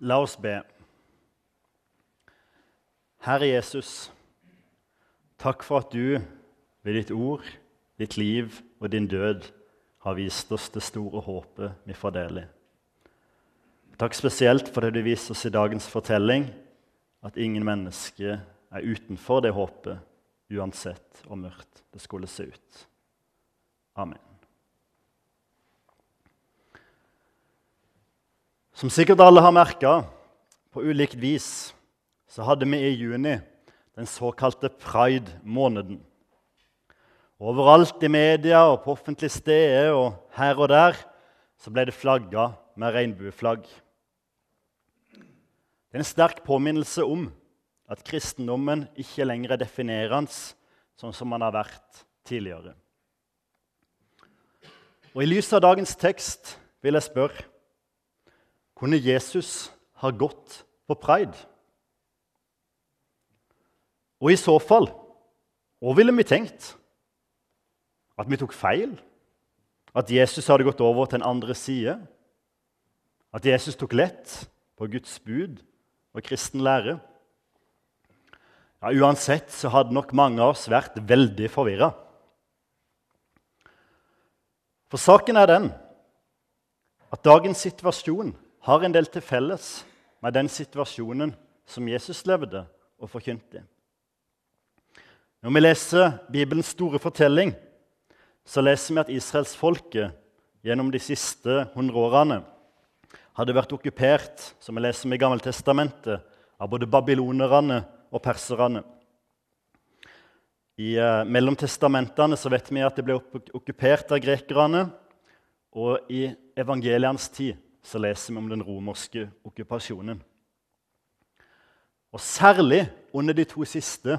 La oss be. Herre Jesus, takk for at du ved ditt ord, ditt liv og din død har vist oss det store håpet vi får del i. Takk spesielt for det du viser oss i dagens fortelling, at ingen mennesker er utenfor det håpet, uansett hvor mørkt det skulle se ut. Amen. Som sikkert alle har merka, på ulikt vis, så hadde vi i juni den såkalte pride-måneden. Overalt i media og på offentlige steder og her og der så ble det flagga med regnbueflagg. Det er en sterk påminnelse om at kristendommen ikke lenger er definerende sånn som den har vært tidligere. Og I lys av dagens tekst vil jeg spørre kunne Jesus ha gått på pride? Og i så fall, hva ville vi tenkt? At vi tok feil? At Jesus hadde gått over til en andre side? At Jesus tok lett på Guds bud og kristen lære? Ja, Uansett så hadde nok mange av oss vært veldig forvirra. For saken er den at dagens situasjon har en del til felles med den situasjonen som Jesus levde og forkynte. Når vi leser Bibelens store fortelling, så leser vi at israelsfolket gjennom de siste hundre årene hadde vært okkupert som vi leser i Gammeltestamentet, av både babylonerne og perserne. I eh, mellomtestamentene så vet vi at det ble okkupert av grekerne. Og i evangelienes tid så leser vi om den romerske okkupasjonen. Og særlig under de to siste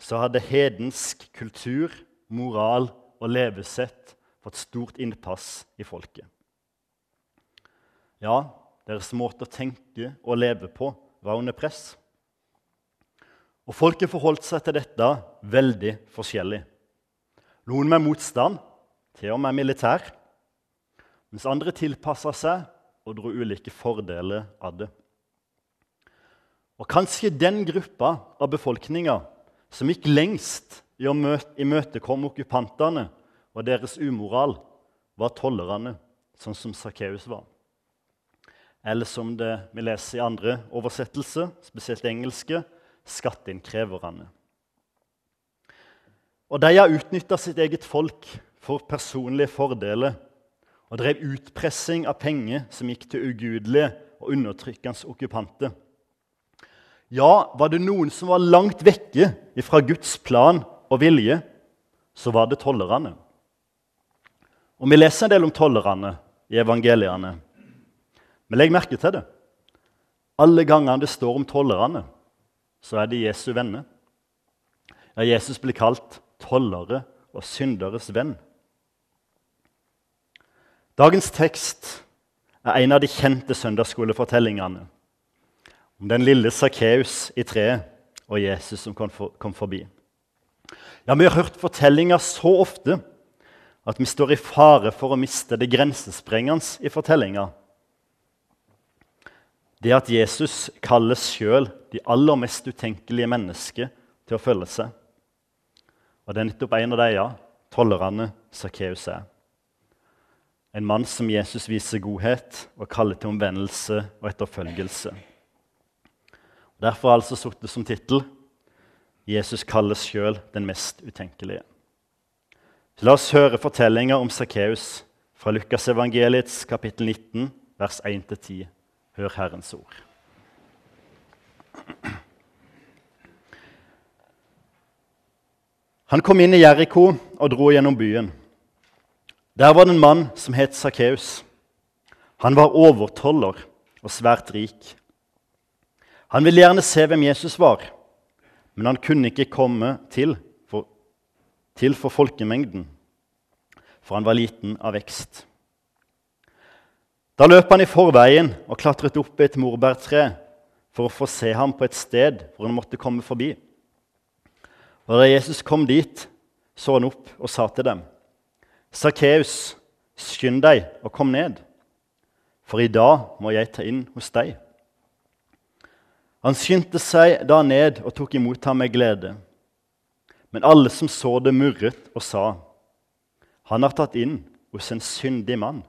så hadde hedensk kultur, moral og levesett fått stort innpass i folket. Ja, deres måte å tenke og leve på var under press. Og folket forholdt seg til dette veldig forskjellig. Noen med motstand, til og med militær, mens andre tilpassa seg og dro ulike fordeler av det. Og kanskje den gruppa av befolkninga som gikk lengst i å imøtekomme okkupantene og deres umoral, var tollerne, sånn som Sakkeus var. Eller som det vi leser i andre oversettelser, spesielt engelske, skatteinnkreverne. Og de har utnytta sitt eget folk for personlige fordeler og drev utpressing av penger som gikk til ugudelige og undertrykkende okkupanter. Ja, var det noen som var langt vekke fra Guds plan og vilje, så var det tollerne. Og Vi leser en del om tollerne i evangeliene. Men legg merke til det. Alle gangene det står om tollerne, så er de Jesu venner. Ja, Jesus blir kalt tollere og synderes venn. Dagens tekst er en av de kjente søndagsskolefortellingene om den lille Sakkeus i treet og Jesus som kom forbi. Ja, Vi har hørt fortellinger så ofte at vi står i fare for å miste det grensesprengende i fortellinga. Det at Jesus kalles sjøl de aller mest utenkelige mennesker til å følge seg. Og det er nettopp en av de, ja, tollerne Sakkeus er. En mann som Jesus viser godhet og kaller til omvendelse og etterfølgelse. Derfor har altså sittet som tittel 'Jesus kalles sjøl den mest utenkelige'. La oss høre fortellinga om Sakkeus fra Lukasevangeliets kapittel 19, vers 1-10. Hør Herrens ord. Han kom inn i Jeriko og dro gjennom byen. Der var det en mann som het Sakkeus. Han var overtoller og svært rik. Han ville gjerne se hvem Jesus var, men han kunne ikke komme til for, til for folkemengden, for han var liten av vekst. Da løp han i forveien og klatret opp i et morbærtre for å få se ham på et sted hvor han måtte komme forbi. Og Da Jesus kom dit, så han opp og sa til dem.: Sakkeus, skynd deg og kom ned, for i dag må jeg ta inn hos deg. Han skyndte seg da ned og tok imot ham med glede. Men alle som så det, murret og sa, 'Han har tatt inn hos en syndig mann.'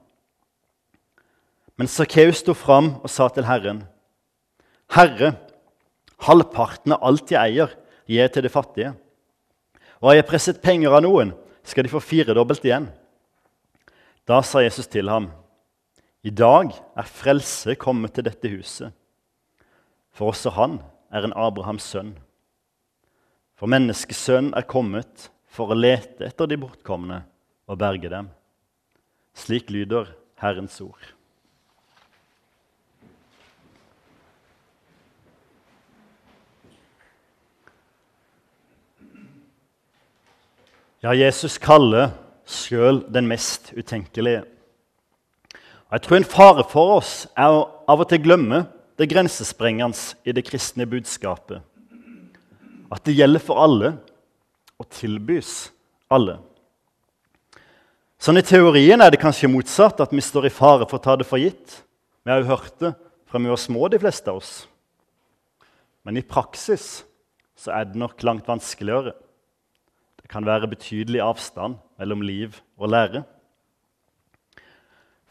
Men Sakkeus sto fram og sa til Herren, 'Herre, halvparten av alt jeg eier, gir jeg til de fattige.' 'Og har jeg presset penger av noen, skal de få firedobbelt igjen.' Da sa Jesus til ham, 'I dag er frelse kommet til dette huset.' For også han er en Abrahams sønn. For menneskesønnen er kommet for å lete etter de bortkomne og berge dem. Slik lyder Herrens ord. Ja, Jesus kaller sjøl den mest utenkelige. Og jeg tror en fare for oss er å av og til glemme det grensesprengende i det kristne budskapet. At det gjelder for alle og tilbys alle. Sånn I teorien er det kanskje motsatt, at vi står i fare for å ta det for gitt. Vi har jo hørt det fra vi var små, de fleste av oss. Men i praksis så er det nok langt vanskeligere. Det kan være betydelig avstand mellom liv og lære.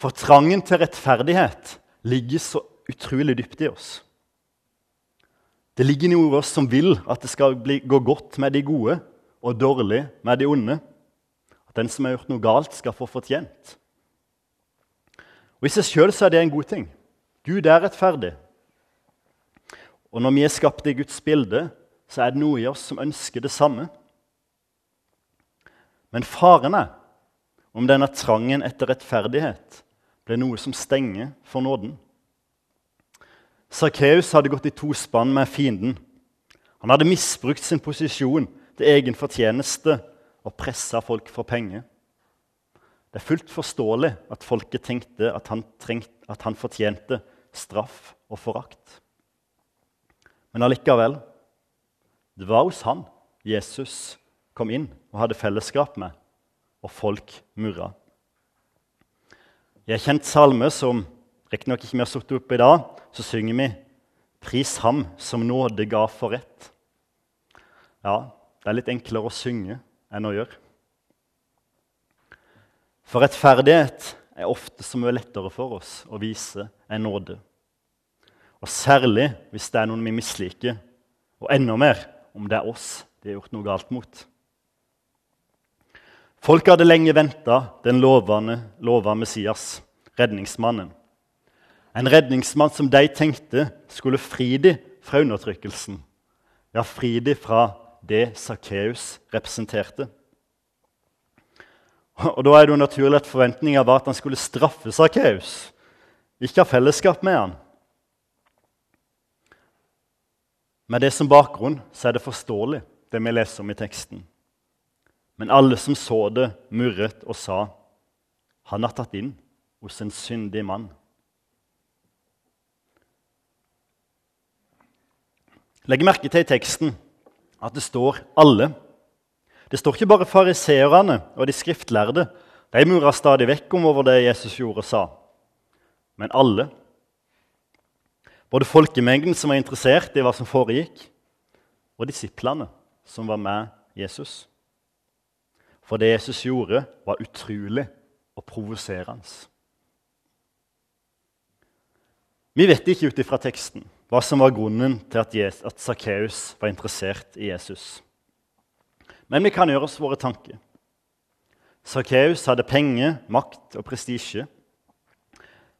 For trangen til rettferdighet ligger så utrolig dypt i oss. Det ligger noe i oss som vil at det skal bli, gå godt med de gode og dårlig med de onde. At den som har gjort noe galt, skal få fortjent. Og I seg sjøl er det en god ting. Gud er rettferdig. Og når vi er skapt i Guds bilde, så er det noe i oss som ønsker det samme. Men faren er om denne trangen etter rettferdighet ble noe som stenger for nåden. Sakkeus hadde gått i to spann med fienden. Han hadde misbrukt sin posisjon til egen fortjeneste og pressa folk for penger. Det er fullt forståelig at folket tenkte at han, trengt, at han fortjente straff og forakt. Men allikevel det var hos han Jesus kom inn og hadde fellesskap med, og folk murra. I en kjent salme som riktignok ikke vi har satt opp i dag, så synger vi 'Pris ham som nåde ga for rett'. Ja, det er litt enklere å synge enn å gjøre. For rettferdighet er ofte så mye lettere for oss å vise enn nåde. Og særlig hvis det er noen vi misliker, og enda mer om det er oss de har gjort noe galt mot. Folk hadde lenge venta den lovende, lova Messias, redningsmannen. En redningsmann som de tenkte skulle fri dem fra undertrykkelsen. Ja, fri dem fra det Sakkeus representerte. Og Da er det jo naturlig at forventninga var at han skulle straffe Sakkeus, ikke ha fellesskap med han. Med det som bakgrunn så er det forståelig, det vi leser om i teksten. Men alle som så det, murret og sa, 'Han har tatt inn hos en syndig mann'. Legg merke til i teksten at det står 'alle'. Det står ikke bare fariseerne og de skriftlærde. De murra stadig vekk om over det Jesus gjorde og sa. Men alle. Både folkemengden som var interessert i hva som foregikk, og disiplene som var med Jesus. For det Jesus gjorde, var utrolig og provoserende. Vi vet ikke ut ifra teksten hva som var grunnen til at Sakkeus var interessert i Jesus. Men vi kan gjøre oss våre tanker. Sakkeus hadde penger, makt og prestisje,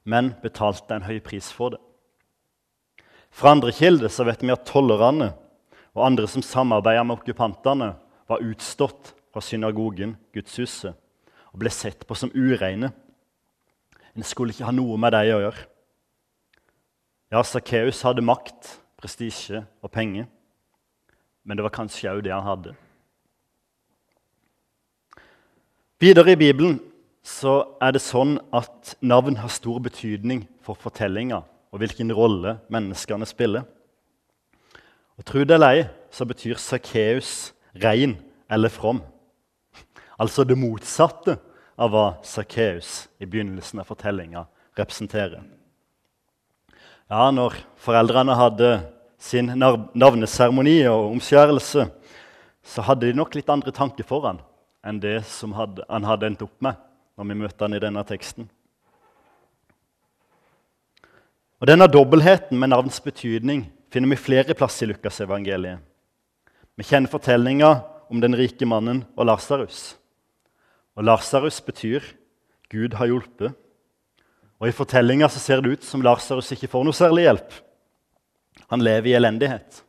men betalte en høy pris for det. Fra andre kilder så vet vi at tollerne og andre som samarbeida med okkupantene, var utstått fra synagogen, gudshuset, og ble sett på som ureine. En skulle ikke ha noe med dem å gjøre. Ja, Sakkeus hadde makt, prestisje og penger, men det var kanskje òg det han hadde. Videre i Bibelen så er det sånn at navn har stor betydning for fortellinga og hvilken rolle menneskene spiller. Og Tro det eller ei, så betyr Sakkeus rein eller from. Altså det motsatte av hva Sakkeus i begynnelsen av fortellinga representerer. Ja, når foreldrene hadde sin navneseremoni og omskjærelse, så hadde de nok litt andre tanker for han enn det som hadde, han hadde endt opp med når vi møter han i denne teksten. Og Denne dobbeltheten med navns betydning finner vi flere plasser i Lukasevangeliet. Vi kjenner fortellinga om den rike mannen og Lasarus. Og Lasarus betyr 'Gud har hjulpet'. Og I fortellinga ser det ut som Lasarus ikke får noe særlig hjelp. Han lever i elendighet.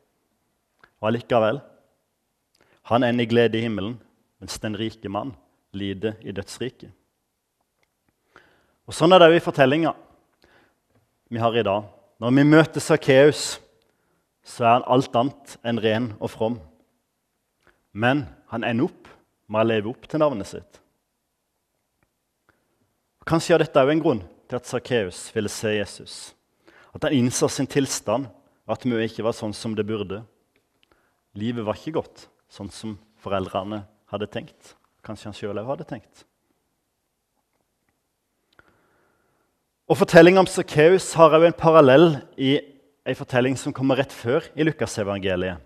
Og allikevel han ender i glede i himmelen, mens den rike mann lider i dødsriket. Og Sånn er det òg i fortellinga vi har i dag. Når vi møter Sakkeus, så er han alt annet enn ren og from. Men han ender opp med å leve opp til navnet sitt. Kanskje er dette òg en grunn til at Sakkeus ville se Jesus. At han innså sin tilstand, at mye ikke var sånn som det burde. Livet var ikke godt sånn som foreldrene hadde tenkt. Kanskje han sjøl òg hadde tenkt. Og Fortellinga om Sakkeus har òg en parallell i ei fortelling som kommer rett før i Lukasevangeliet.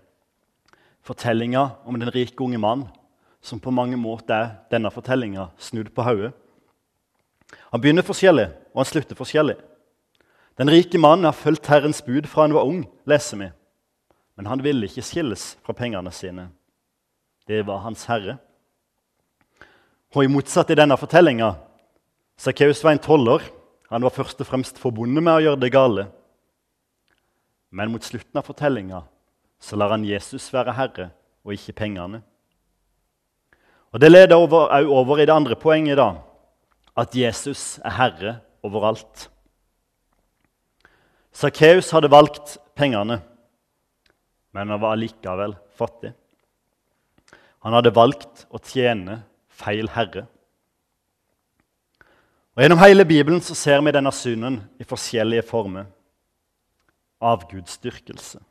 Fortellinga om den rike unge mann, som på mange måter er denne fortellinga snudd på hodet. Han begynner forskjellig, og han slutter forskjellig. Den rike mannen har fulgt Herrens bud fra han var ung, leser vi. Men han ville ikke skilles fra pengene sine. Det var hans herre. Og i motsatt i denne fortellinga Sakkeus var en toller han var først og fremst forbundet med å gjøre det gale. Men mot slutten av fortellinga lar han Jesus være herre, og ikke pengene. Og Det leder over, over i det andre poenget, da, at Jesus er herre overalt. Sakkeus hadde valgt pengene, men han var allikevel fattig. Han hadde valgt å tjene feil herre. Og Gjennom hele Bibelen så ser vi denne synden i forskjellige former. Avgudsdyrkelse.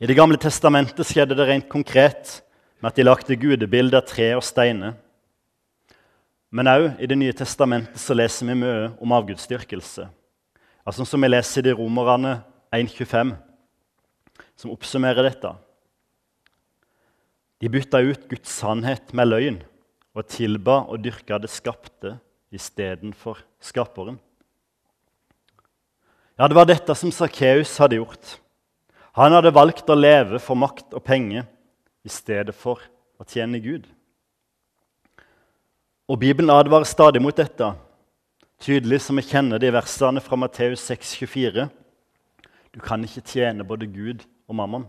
I Det gamle testamentet skjedde det rent konkret med at de lagde gudebilder av tre og steiner. Men òg i Det nye testamentet så leser vi mye om avgudsdyrkelse. Altså Som vi leser i de Romerne 1,25, som oppsummerer dette. De bytta ut Guds sannhet med løgn og tilba og dyrka det skapte istedenfor skaperen. Ja, det var dette som Sakkeus hadde gjort. Han hadde valgt å leve for makt og penger i stedet for å tjene Gud. Og Bibelen advarer stadig mot dette, tydelig som vi kjenner de versene fra Matteus 6,24. Du kan ikke tjene både Gud og mammon.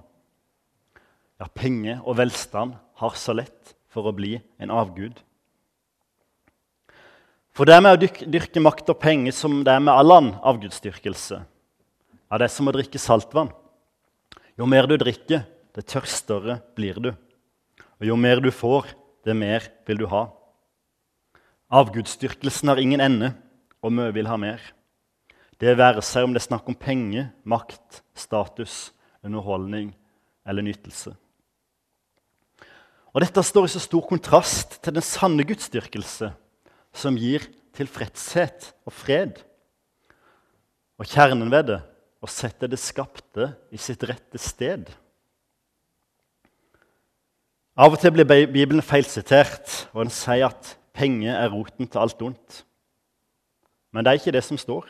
Ja, penger og velstand har så lett for å bli en avgud. For det med å dyrke makt og penger som det er med all annen avgudsdyrkelse. Ja, det er som å drikke saltvann. Jo mer du drikker, det tørstere blir du. Og jo mer du får, det mer vil du ha. Avgudsdyrkelsen har ingen ende, og vi vil ha mer. Det være seg om det er snakk om penger, makt, status, underholdning eller nytelse. Og Dette står i så stor kontrast til den sanne gudsdyrkelse, som gir tilfredshet og fred. Og kjernen ved det å sette det skapte i sitt rette sted. Av og til blir Bibelen feilsitert, og den sier at penger er roten til alt ondt. Men det er ikke det som står.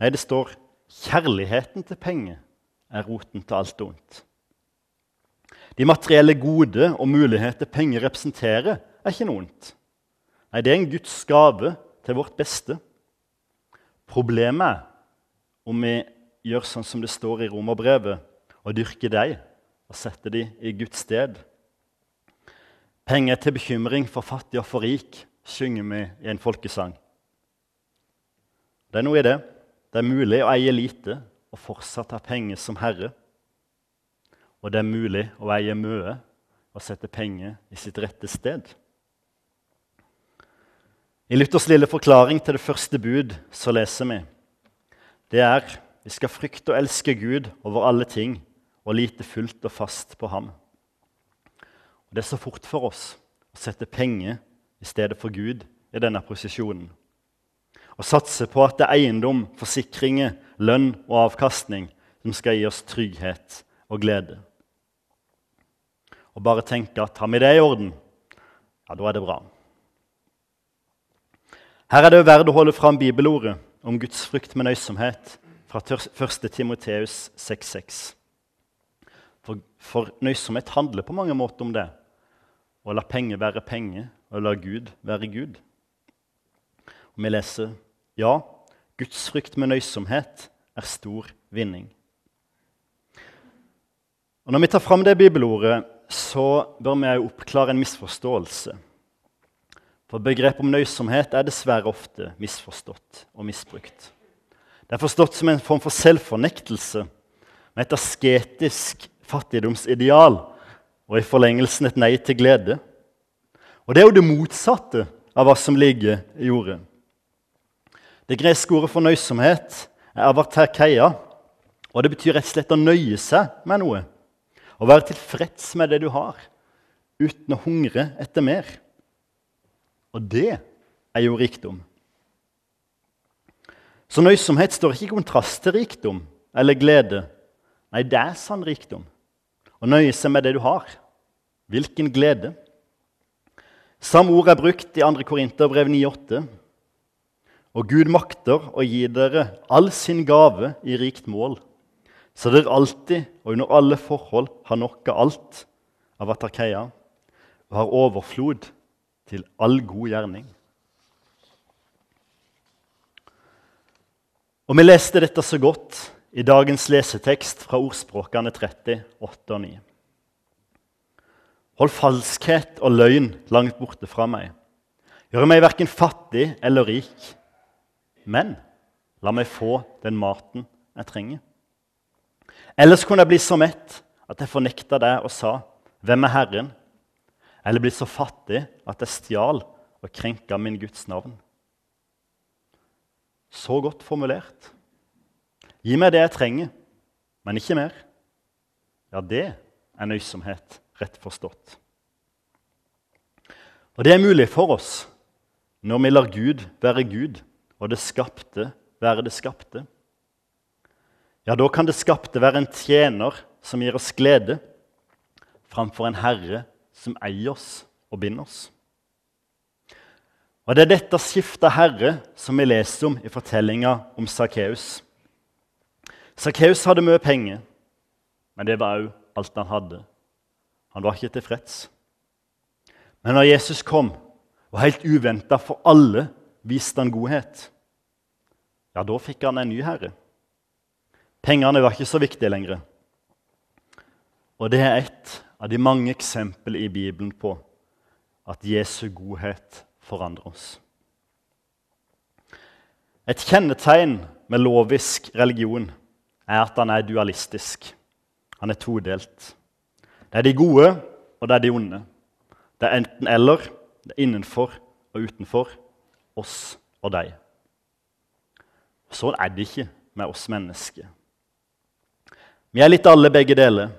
Nei, det står kjærligheten til penger er roten til alt ondt. De materielle gode og muligheter penger representerer, er ikke noe ondt. Nei, det er en Guds gave til vårt beste. Problemet er om vi gjør sånn som det står i romerbrevet, og dyrker dem og setter dem i Guds sted. Penger til bekymring for fattig og for rik, synger vi i en folkesang. Det er noe i det. Det er mulig å eie lite og fortsatt ha penger som herre. Og det er mulig å eie mye og sette penger i sitt rette sted. I Luthers lille forklaring til det første bud så leser vi det er vi skal frykte og elske Gud over alle ting og lite fullt og fast på ham. Det er så fort for oss å sette penger i stedet for Gud i denne posisjonen. Og satse på at det er eiendom, forsikringer, lønn og avkastning som skal gi oss trygghet og glede. Og bare tenke at har vi det i orden, ja, da er det bra. Her er det verdt å holde fram bibelordet om Guds frykt med nøysomhet fra 1. Timoteus 6,6. For, for nøysomhet handler på mange måter om det. Å la penger være penger, og la Gud være Gud. Og vi leser ja, Guds frykt med nøysomhet er stor vinning. Og Når vi tar fram det bibelordet, så bør vi oppklare en misforståelse. For begrepet om nøysomhet er dessverre ofte misforstått og misbrukt. Det er forstått som en form for selvfornektelse med et asketisk fattigdomsideal og i forlengelsen et nei til glede. Og det er jo det motsatte av hva som ligger i jordet. Det greske ordet for nøysomhet er avarterkeia, og det betyr rett og slett å nøye seg med noe. Å være tilfreds med det du har, uten å hungre etter mer. Og det er jo rikdom. Så nøysomhet står ikke i kontrast til rikdom eller glede. Nei, det er sann rikdom. Å nøye seg med det du har. Hvilken glede. Samme ord er brukt i 2. Korinterbrev 9,8. Og Gud makter å gi dere all sin gave i rikt mål, så dere alltid og under alle forhold har nok av alt av atarkeia og har overflod til all god gjerning. Og Vi leste dette så godt i dagens lesetekst fra ordspråkene 30, 8 og 9. Hold falskhet og løgn langt borte fra meg. Gjør meg verken fattig eller rik, men la meg få den maten jeg trenger. Ellers kunne jeg bli så mett at jeg fornekta deg og sa, 'Hvem er Herren?' Eller bli så fattig at jeg stjal og krenka min Guds navn. Så godt formulert. Gi meg det jeg trenger, men ikke mer. Ja, det er nøysomhet, rett forstått. Og det er mulig for oss når vi lar Gud være Gud og det skapte være det skapte. Ja, da kan det skapte være en tjener som gir oss glede, framfor en herre som eier oss og binder oss. Og Det er dette skiftet herre som vi leser om i fortellinga om Sakkeus. Sakkeus hadde mye penger, men det var òg alt han hadde. Han var ikke tilfreds. Men når Jesus kom, og helt uventa for alle viste han godhet, ja, da fikk han en ny herre. Pengene var ikke så viktige lenger. Og det er et av de mange eksempel i Bibelen på at Jesu godhet forandrer oss. Et kjennetegn med lovisk religion er at han er dualistisk. Han er todelt. Det er de gode, og det er de onde. Det er enten-eller. Det er innenfor og utenfor. Oss og deg. Sånn er det ikke med oss mennesker. Vi er litt alle begge deler.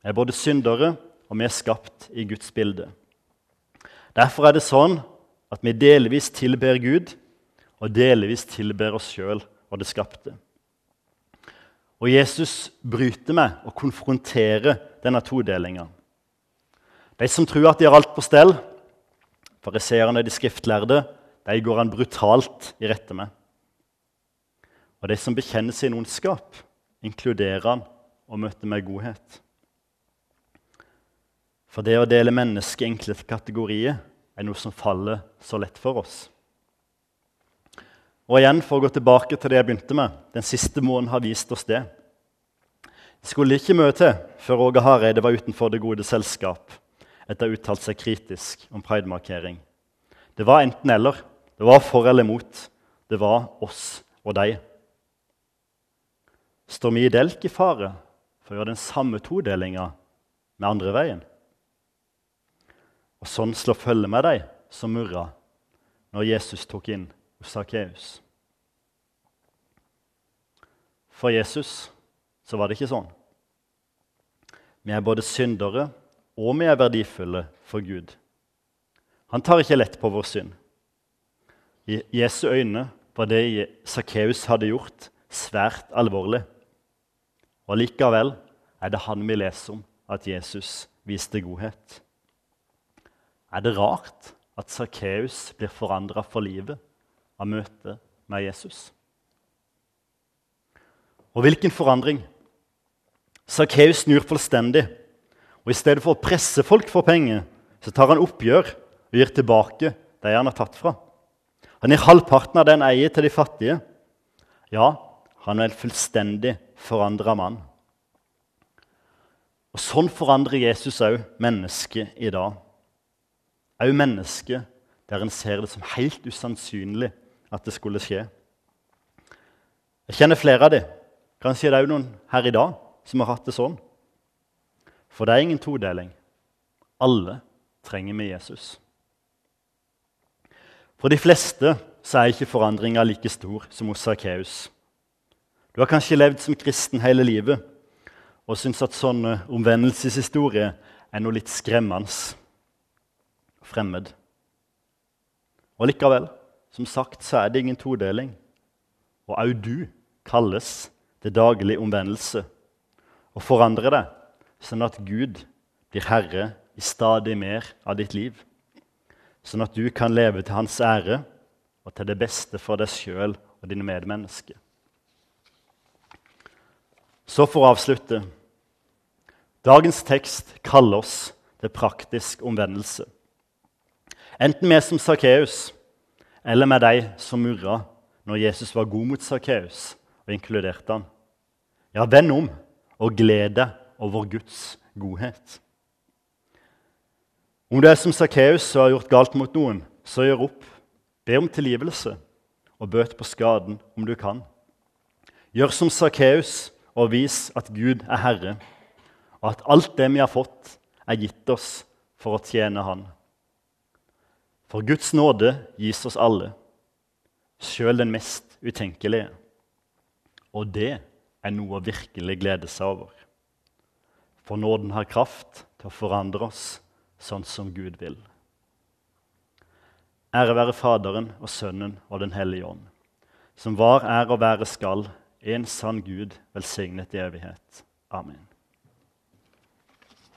Vi er både syndere, og vi er skapt i Guds bilde. Derfor er det sånn at vi delvis tilber Gud, og delvis tilber oss sjøl og det skapte. Og Jesus bryter med og konfronterer denne todelinga. De som tror at de har alt på stell, fariseerne, de skriftlærde, de går han brutalt i rette med. Og de som bekjenner sin ondskap, inkluderer han og møter med godhet. For det å dele mennesket i enkle kategorier er noe som faller så lett for oss. Og igjen, for å gå tilbake til det jeg begynte med, den siste måneden har vist oss det. Det skulle ikke mye til før Åge Hareide var utenfor det gode selskap etter å ha uttalt seg kritisk om pridemarkering. Det var enten-eller. Det var for eller mot. Det var oss og deg. Står vi i delk i fare for å gjøre den samme todelinga med andre veien? Og sånn slår følge med deg som murra når Jesus tok inn Sakkeus. For Jesus så var det ikke sånn. Vi er både syndere og vi er verdifulle for Gud. Han tar ikke lett på vår synd. I Jesu øyne var det Sakkeus hadde gjort, svært alvorlig. Og likevel er det han vi leser om at Jesus viste godhet. Er det rart at Sakkeus blir forandra for livet av møtet med Jesus? Og hvilken forandring? Sakkeus snur fullstendig. Og I stedet for å presse folk for penger så tar han oppgjør og gir tilbake det han har tatt fra. Han gir halvparten av den eier til de fattige. Ja, han er en fullstendig forandra mann. Og Sånn forandrer Jesus òg mennesket i dag. Òg mennesket der en ser det som helt usannsynlig at det skulle skje. Jeg kjenner flere av dem. Kanskje det er noen her i dag som har hatt det sånn. For det er ingen todeling. Alle trenger vi Jesus. For de fleste så er ikke forandringa like stor som hos Sakkeus. Du har kanskje levd som kristen hele livet og syns at sånne omvendelseshistorier er noe litt skremmende fremmed. Og likevel, som sagt, så er det ingen todeling. Og òg du kalles til daglig omvendelse og forandre deg, sånn at Gud blir herre i stadig mer av ditt liv. Sånn at du kan leve til hans ære og til det beste for deg sjøl og dine medmennesker. Så for å avslutte Dagens tekst kaller oss til praktisk omvendelse. Enten vi som Sakkeus, eller med de som murra når Jesus var god mot Sakkeus og inkluderte han. Ja, vend om og glede over Guds godhet. Om du er som Sakkeus og har gjort galt mot noen, så gjør opp. Be om tilgivelse og bøt på skaden om du kan. Gjør som Sakkeus og vis at Gud er Herre og at alt det vi har fått, er gitt oss for å tjene Han. For Guds nåde gis oss alle, sjøl den mest utenkelige. Og det er noe å virkelig glede seg over. For nåden har kraft til å forandre oss sånn som Gud vil. Ære være Faderen og Sønnen og Den hellige ånd, som var, er og være skal, en sann Gud, velsignet i evighet. Amen.